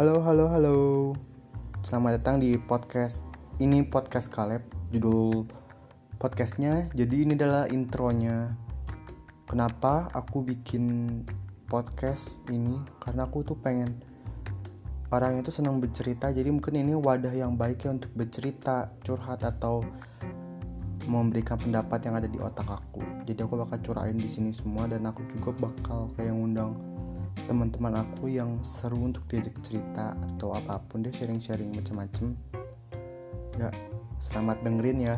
Halo, halo, halo. Selamat datang di podcast ini podcast Kaleb. Judul podcastnya. Jadi ini adalah intronya. Kenapa aku bikin podcast ini? Karena aku tuh pengen orang itu senang bercerita. Jadi mungkin ini wadah yang baik ya untuk bercerita, curhat atau memberikan pendapat yang ada di otak aku. Jadi aku bakal curahin di sini semua dan aku juga bakal kayak ngundang teman-teman aku yang seru untuk diajak cerita atau apa pun deh sharing-sharing macam-macam ya selamat dengerin ya